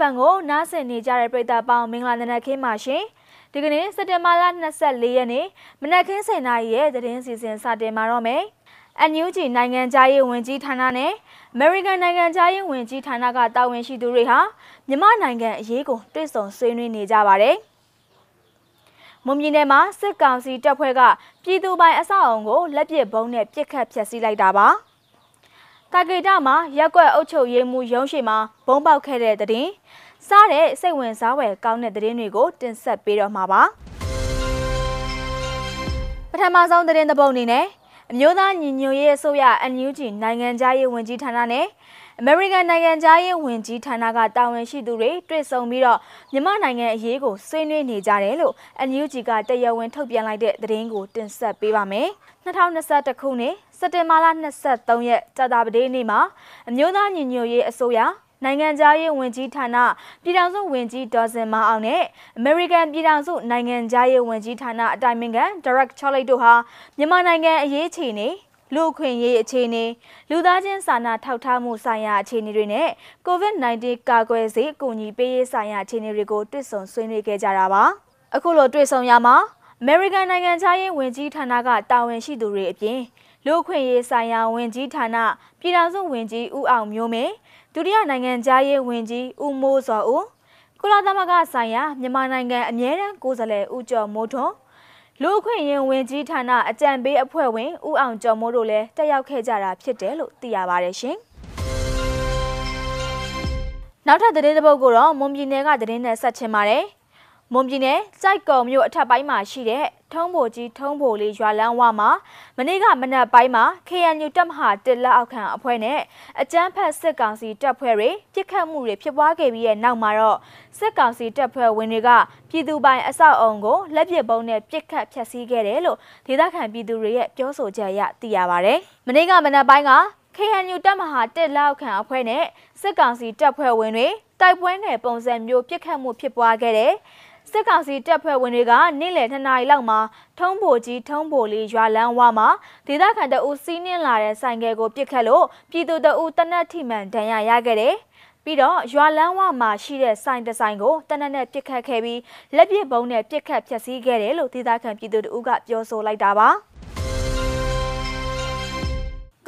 FM ကိုနားဆင်နေကြတဲ့ပရိသတ်ပေါင်းမင်္ဂလာနံနက်ခင်းပါရှင်။ဒီကနေ့စက်တင်ဘာလ24ရက်နေ့မနက်ခင်း7:00နာရီရဲ့သတင်းစီစဉ်စတင်မှာတော့မယ်။ NUG နိုင်ငံသားရေးဝန်ကြီးဌာနနဲ့ American နိုင်ငံသားရေးဝန်ကြီးဌာနကတာဝန်ရှိသူတွေဟာမြန်မာနိုင်ငံအရေးကိုတွေ့ဆုံဆွေးနွေးနေကြပါတယ်။မွန်ပြည်နယ်မှာစစ်ကောင်စီတပ်ဖွဲ့ကပြည်သူပိုင်အဆောက်အုံကိုလက်ပစ်ဘုံနဲ့ပစ်ခတ်ဖျက်ဆီးလိုက်တာပါ။ တာဂေတာမှာရက်ကွက်အုပ်ချုပ်ရေးမှူးရုံးရှိမှာဘုံပေါက်ခဲ့တဲ့တဲ့င်းစားတဲ့စိတ်ဝင်စားဖွယ်ကောင်းတဲ့တဲ့င်းတွေကိုတင်ဆက်ပေးတော့မှာပါပထမဆုံးတဲ့င်းတစ်ပုဒ်အနေနဲ့အမျိုးသားညီညွတ်ရေးအစိုးရ NUG နိုင်ငံသားရေးဝန်ကြီးဌာနနဲ့ American နိုင်ငံသားရေးဝန်ကြီးဌာနကတာဝန်ရှိသူတွေတွေ့ဆုံပြီးတော့မြန်မာနိုင်ငံအရေးကိုဆွေးနွေးနေကြတယ်လို့ NUG ကတရားဝင်ထုတ်ပြန်လိုက်တဲ့သတင်းကိုတင်ဆက်ပေးပါမယ်။2021ခုနှစ်စက်တင်ဘာလ23ရက်ကြာသပတေးနေ့မှာအမျိုးသားညီညွတ်ရေးအစိုးရနိုင်ငံသားရေးဝန်ကြီးဌာနပြည်ထောင်စုဝန်ကြီးဒေါ်စင်မအောင်နဲ့ American ပြည်ထောင်စုနိုင်ငံသားရေးဝန်ကြီးဌာနအတိုင်ပင်ခံ Direct Charlie တို့ဟာမြန်မာနိုင်ငံအရေးအခြေအနေ လူခွင့်ရေးအခြေအနေလူသားချင်းစာနာထောက်ထားမှုဆိုင်ရာအခြေအနေတွေနဲ့ COVID-19 ကာကွယ်ဆေးအကူအညီပေးရေးဆိုင်ရာအခြေအနေတွေကိုတွေ့ဆုံဆွေးနွေးခဲ့ကြတာပါအခုလိုတွေ့ဆုံရမှာ American နိုင်ငံသားရေးဝန်ကြီးဌာနကတာဝန်ရှိသူတွေအပြင်လူခွင့်ရေးဆိုင်ရာဝန်ကြီးဌာနပြည်ထောင်စုဝန်ကြီးဦးအောင်မျိုးမင်းဒုတိယနိုင်ငံသားရေးဝန်ကြီးဦးမိုးစောဦးကုလသမဂ္ဂဆိုင်ရာမြန်မာနိုင်ငံအမြဲတမ်းကိုယ်စားလှယ်ဦးကျော်မိုးထွန်း လူခွင့်ရင်ဝင်ကြီးဌာနအကြံပေးအဖွဲ့ဝင်ဦးအောင်ကျော်မိုးတို့လည်းတက်ရောက်ခဲ့ကြတာဖြစ်တယ်လို့သိရပါတယ်ရှင်။နောက်ထပ်သတင်းတစ်ပုဒ်ကိုတော့မွန်ပြည်နယ်ကသတင်းနဲ့ဆက်ချင်ပါတယ်။ မွန်ပြည်နယ်စိုက်ကုံမြို့အထက်ပိုင်းမှာရှိတဲ့ထုံးဘိုကြီးထုံးဘိုလေးရွာလန်းဝမှာမနေ့ကမနက်ပိုင်းမှာ KNU တပ်မဟာတစ်လက်အောက်ခံအဖွဲ့နဲ့အကြမ်းဖက်စစ်ကောင်စီတပ်ဖွဲ့တွေပြစ်ခတ်မှုတွေဖြစ်ပွားခဲ့ပြီးတဲ့နောက်မှာတော့စစ်ကောင်စီတပ်ဖွဲ့ဝင်တွေကပြည်သူပိုင်အဆောက်အုံကိုလက်ပစ်ဗုံးနဲ့ပြစ်ခတ်ဖျက်ဆီးခဲ့တယ်လို့ဒေသခံပြည်သူတွေရဲ့ပြောဆိုချက်အရသိရပါဗျ။မနေ့ကမနက်ပိုင်းက KNU တပ်မဟာတစ်လက်အောက်ခံအဖွဲ့နဲ့စစ်ကောင်စီတပ်ဖွဲ့ဝင်တွေတိုက်ပွဲနယ်ပုံစံမျိုးပြစ်ခတ်မှုဖြစ်ပွားခဲ့တဲ့ စစ်ကောင်စီတပ်ဖွဲ့ဝင်တွေကနေ့လယ်2နာရီလောက်မှာထုံးဘိုကြီးထုံးဘိုလေးရွာလန်းဝမှာဒေသခံတအုပ်စီးနှင်းလာတဲ့ဆိုင်ကယ်ကိုပစ်ခတ်လို့ပြည်သူတအုပ်တနက်ထိမှန်ဒဏ်ရာရခဲ့တယ်။ပြီးတော့ရွာလန်းဝမှာရှိတဲ့ဆိုင်တဆိုင်ကိုတနက်နဲ့ပစ်ခတ်ခဲ့ပြီးလက်ပစ်ဘုံနဲ့ပစ်ခတ်ဖျက်ဆီးခဲ့တယ်လို့ဒေသခံပြည်သူတအုပ်ကပြောဆိုလိုက်တာပါ။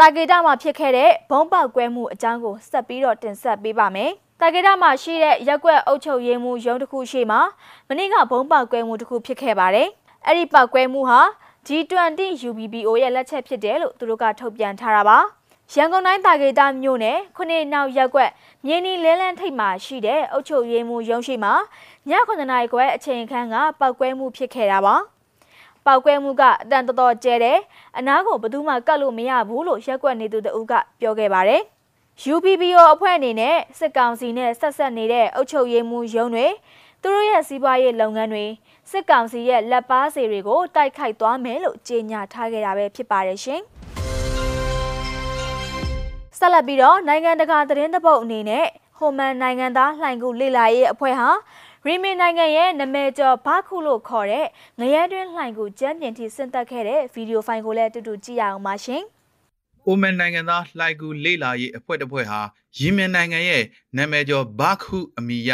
တာဂေတာမှာဖြစ်ခဲ့တဲ့ဘုံပေါက်ကွဲမှုအကြောင်းကိုဆက်ပြီးတော့တင်ဆက်ပေးပါမယ်။တာဂေတာမှာရှိတဲ့ရက်ွက်အုပ်ချုပ်ရေးမှုရုံးတစ်ခုရှိမှာမနေ့ကဘုံပေါက်ကွဲမှုတစ်ခုဖြစ်ခဲ့ပါတယ်။အဲ့ဒီပေါက်ကွဲမှုဟာ G20 UBBO ရဲ့လက်ချက်ဖြစ်တယ်လို့သူတို့ကထုတ်ပြန်ထားတာပါ။ရန်ကုန်တိုင်းတာဂေတာမြို့နယ်ခုနှစ်နောက်ရက်ွက်မြင်းနီလဲလန်းထိပ်မှာရှိတဲ့အုပ်ချုပ်ရေးမှုရုံးရှိမှာည9နာရီခွဲအချိန်ခန့်ကပောက်ကွဲမှုဖြစ်ခဲ့တာပါ။ ပောက်ကွဲမှုကအတန်တော်တော်ကျဲတယ်။အနားကိုဘယ်သူမှကတ်လို့မရဘူးလို့ရက်ွက်နေသူတဦးကပြောခဲ့ပါတယ်။ UPPO အဖွဲ့အနေနဲ့စစ်ကောင်စီနဲ့ဆက်ဆက်နေတဲ့အုပ်ချုပ်ရေးမှူးရုံးတွေသူတို့ရဲ့စီးပွားရေးလုပ်ငန်းတွေစစ်ကောင်စီရဲ့လက်ပါစီတွေကိုတိုက်ခိုက်သွားမယ်လို့ကြေညာထားခဲ့တာပဲဖြစ်ပါတယ်ရှင်။ဆက်လက်ပြီးတော့နိုင်ငံတကာသတင်းသပုတ်အနေနဲ့ဟိုမန်နိုင်ငံသားလှိုင်ကူလေလာရေးအဖွဲ့ဟာ ရီမင်နိုင်ငံရဲ့နမဲကျော်ဘာခုလို့ခေါ်တဲ့ငရဲတွင်းလှိုင်ကူကျမ်းပြင်ထိဆင့်သက်ခဲ့တဲ့ဗီဒီယိုဖိုင်ကိုလည်းတူတူကြည့်ရအောင်ပါရှင်။အိုမန်နိုင်ငံသားလှိုက်ကူလေလာရေးအဖွဲ့တစ်ဖွဲ့ဟာယီမင်နိုင်ငံရဲ့နာမည်ကျော်ဘာခုအမီရ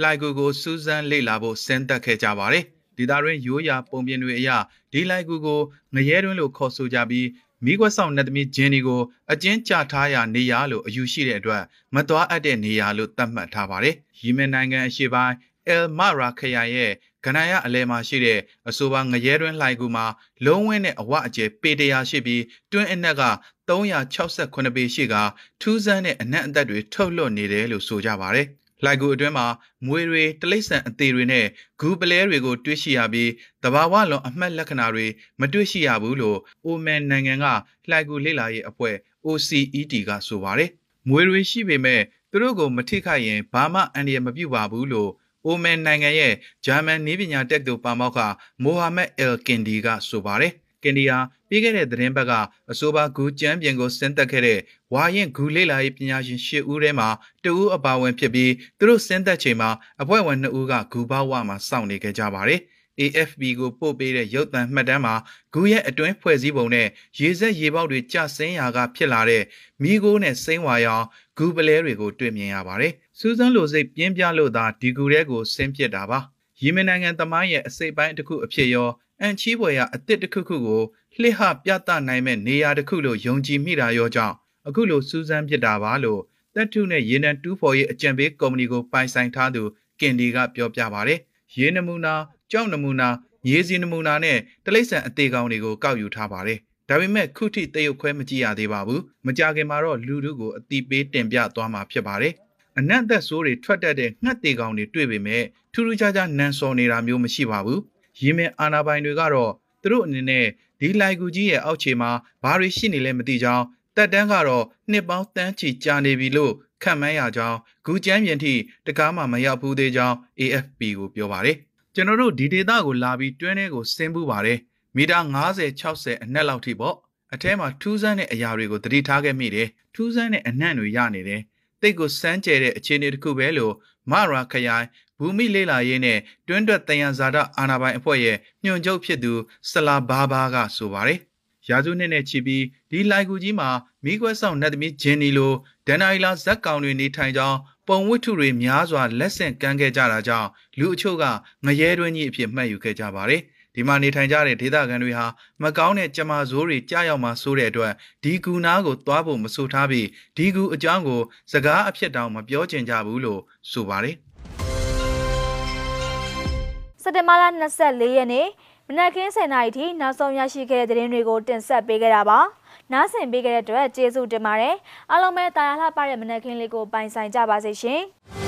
လှိုက်ကူကိုစူးစမ်းလေ့လာဖို့စင်တက်ခဲ့ကြပါတယ်။ဒေသတွင်းရိုးရာပုံပြင်တွေအရဒီလှိုက်ကူကိုငရဲတွင်းလို့ခေါ်ဆိုကြပြီးမိခွက်ဆောင်နတ်သမီးဂျင်းဒီကိုအကျဉ်းချထားရနေရလို့အယူရှိတဲ့အတွက်မသွားအပ်တဲ့နေရာလို့သတ်မှတ်ထားပါတယ်။ယီမင်နိုင်ငံအရှေ့ပိုင်း အယ်မာရာခရိုင်ရဲ့ကနန်ရအလဲမှာရှိတဲ့အဆိုပါငရဲတွင်းလှိုင်ကူမှာလုံးဝင်းနဲ့အဝအကျဲပေတရာရှိပြီးတွင်းအနက်က368ပေရှိကထူးဆန်းတဲ့အနက်အသက်တွေထုတ်လွှတ်နေတယ်လို့ဆိုကြပါတယ်။လိုက်ကူအတွင်းမှာမွေတွေတလိษံအသေးတွေနဲ့ဂူပလဲတွေကိုတွေ့ရှိရပြီးတဘာဝလွန်အမှတ်လက္ခဏာတွေမတွေ့ရှိရဘူးလို့အိုမန်နိုင်ငံကလိုက်ကူလေ့လာရေးအဖွဲ့ OCET ကဆိုပါတယ်။မွေတွေရှိပေမဲ့သူတို့ကိုမထိခိုက်ရင်ဘာမှအန္တရာယ်မပြုပါဘူးလို့ အိုမန်နိုင်ငံရဲ့ဂျာမန်နည်းပညာတက္ကသိုလ်ပါမောက္ခမိုဟာမက်အယ်ကင်ဒီကဆိုပါတယ်။ကင်ဒီယာပြီးခဲ့တဲ့သတင်းပတ်ကအဆိုပါဂူကျမ်းပြင်ကိုဆင်းသက်ခဲ့တဲ့ဝါရင်ဂူလေလာရေးပညာရှင်၈ဦးထဲမှာတဦးအပါဝင်ဖြစ်ပြီးသူတို့ဆင်းသက်ချိန်မှာအဖွဲ့ဝင်2ဦးကဂူဘောက်ဝမှာစောင့်နေခဲ့ကြပါတယ်။ AFP ကိုပို့ပေးတဲ့ရုပ်သံမှတ်တမ်းမှာဂူရဲ့အတွင်းဖွဲ့စည်းပုံနဲ့ရေစက်ရေပေါက်တွေကျဆင်းရာကဖြစ်လာတဲ့မိโก้နဲ့စိမ့်ဝါရောင်ဂူပလဲတွေကိုတွေ့မြင်ရပါတယ်။စူးစမ်းလိုစိတ်ပြင်းပြလို့သာဒီဂူရဲကိုဆင်းပစ်တာပါ။ယီမင်နိုင်ငံသမိုင်းရဲ့အစိပ်ပိုင်းတစ်ခုအဖြစ်ရောအန်ချီးပွဲရအစ်စ်တစ်ခုခုကိုလှစ်ဟပြသနိုင်မဲ့နေရာတစ်ခုလို့ယုံကြည်မိတာရောကြောင့်အခုလိုစူးစမ်းပစ်တာပါလို့တက်ထုနဲ့ရေနံတူးဖော်ရေးအကြံပေးကုမ္ပဏီကိုပိုင်ဆိုင်ထားသူကင်ဒီကပြောပြပါတယ်။ရေနမူနာ ကြောက်နမူနာရေစီနမူနာနဲ့တလိမ့်ဆန်အသေးကောင်တွေကိုကောက်ယူထားပါတယ်။ဒါပေမဲ့ခုထိတရုတ်ခွဲမကြည့်ရသေးပါဘူး။မကြခင်မှာတော့လူတို့ကိုအတိပေးတင်ပြသွားမှာဖြစ်ပါတယ်။အနက်သက်ဆိုးတွေထွက်တတ်တဲ့ငှက်သေးကောင်တွေတွေ့ပေမဲ့ထူးထူးခြားခြားနန်စော်နေတာမျိုးမရှိပါဘူး။ရေမင်အာနာပိုင်တွေကတော့သူတို့အနေနဲ့ဒီလိုက်ကူကြီးရဲ့အောက်ခြေမှာဘာတွေရှိနေလဲမသိကြောင်းတက်တန်းကတော့နှစ်ပေါင်းတန်းချီကြာနေပြီလို့ခံမှန်းရကြောင်းဂူကျမ်းပြင်ထိတကားမှမရောက်ဘူးသေးကြောင်း AFP ကိုပြောပါတယ် ကျွန်တော်တို့ဒီဒေတာကိုလာပြီးတွင်းထဲကိုဆင်းပူးပါတယ်မီတာ90 60အနက်လောက်ထိပေါ့အထဲမှာထူးဆန်းတဲ့အရာတွေကိုသတိထားခဲ့မိတယ်ထူးဆန်းတဲ့အနံ့တွေရနေတယ်တိတ်ကိုစမ်းကြဲတဲ့အခြေအနေတစ်ခုပဲလို့မရာခရိုင်ဘူမိလေးလာရေးနဲ့တွင်းတွက်တယံဇာတအာနာပိုင်အဖွဲ့ရဲ့ညွှန်ချုပ်ဖြစ်သူဆလာဘာဘာကဆိုပါတယ်ရာစုနှစ်နဲ့ချီပြီးဒီလိုက်ကူကြီးမှာမိခွဲဆောင်နတ်သမီးဂျင်နီလိုဒန်နိုင်လာဇက်ကောင်တွေနေထိုင်ကြောင်း ပုံဝတ္ထုတွေများစွာလက်ဆင့်ကမ်းခဲ့ကြတာကြောင့်လူအချို့ကငရဲတွင်းကြီးအဖြစ်မှတ်ယူခဲ့ကြပါတယ်ဒီမှာနေထိုင်ကြတဲ့ဒေသခံတွေဟာမကောင်းတဲ့ကြမာဇိုးတွေကြားရောက်မှဆိုးတဲ့အတွက်ဒီကူနာကိုသွားဖို့မဆိုထားပြီးဒီကူအကြောင်းကိုစကားအဖြစ်တောင်မပြောကျင်ကြဘူးလို့ဆိုပါတယ်စက်တင်ဘာလ24ရက်နေ့မနက်ခင်း7:00နာရီထိနောက်ဆုံးရရှိခဲ့တဲ့သတင်းတွေကိုတင်ဆက်ပေးခဲ့တာပါ။ နားဆင်ပေးခဲ့တဲ့အတွက်ကျေးဇူးတင်ပါတယ်။အားလုံးပဲတာယာလှပတဲ့မနက်ခင်းလေးကိုပိုင်ဆိုင်ကြပါစေရှင်။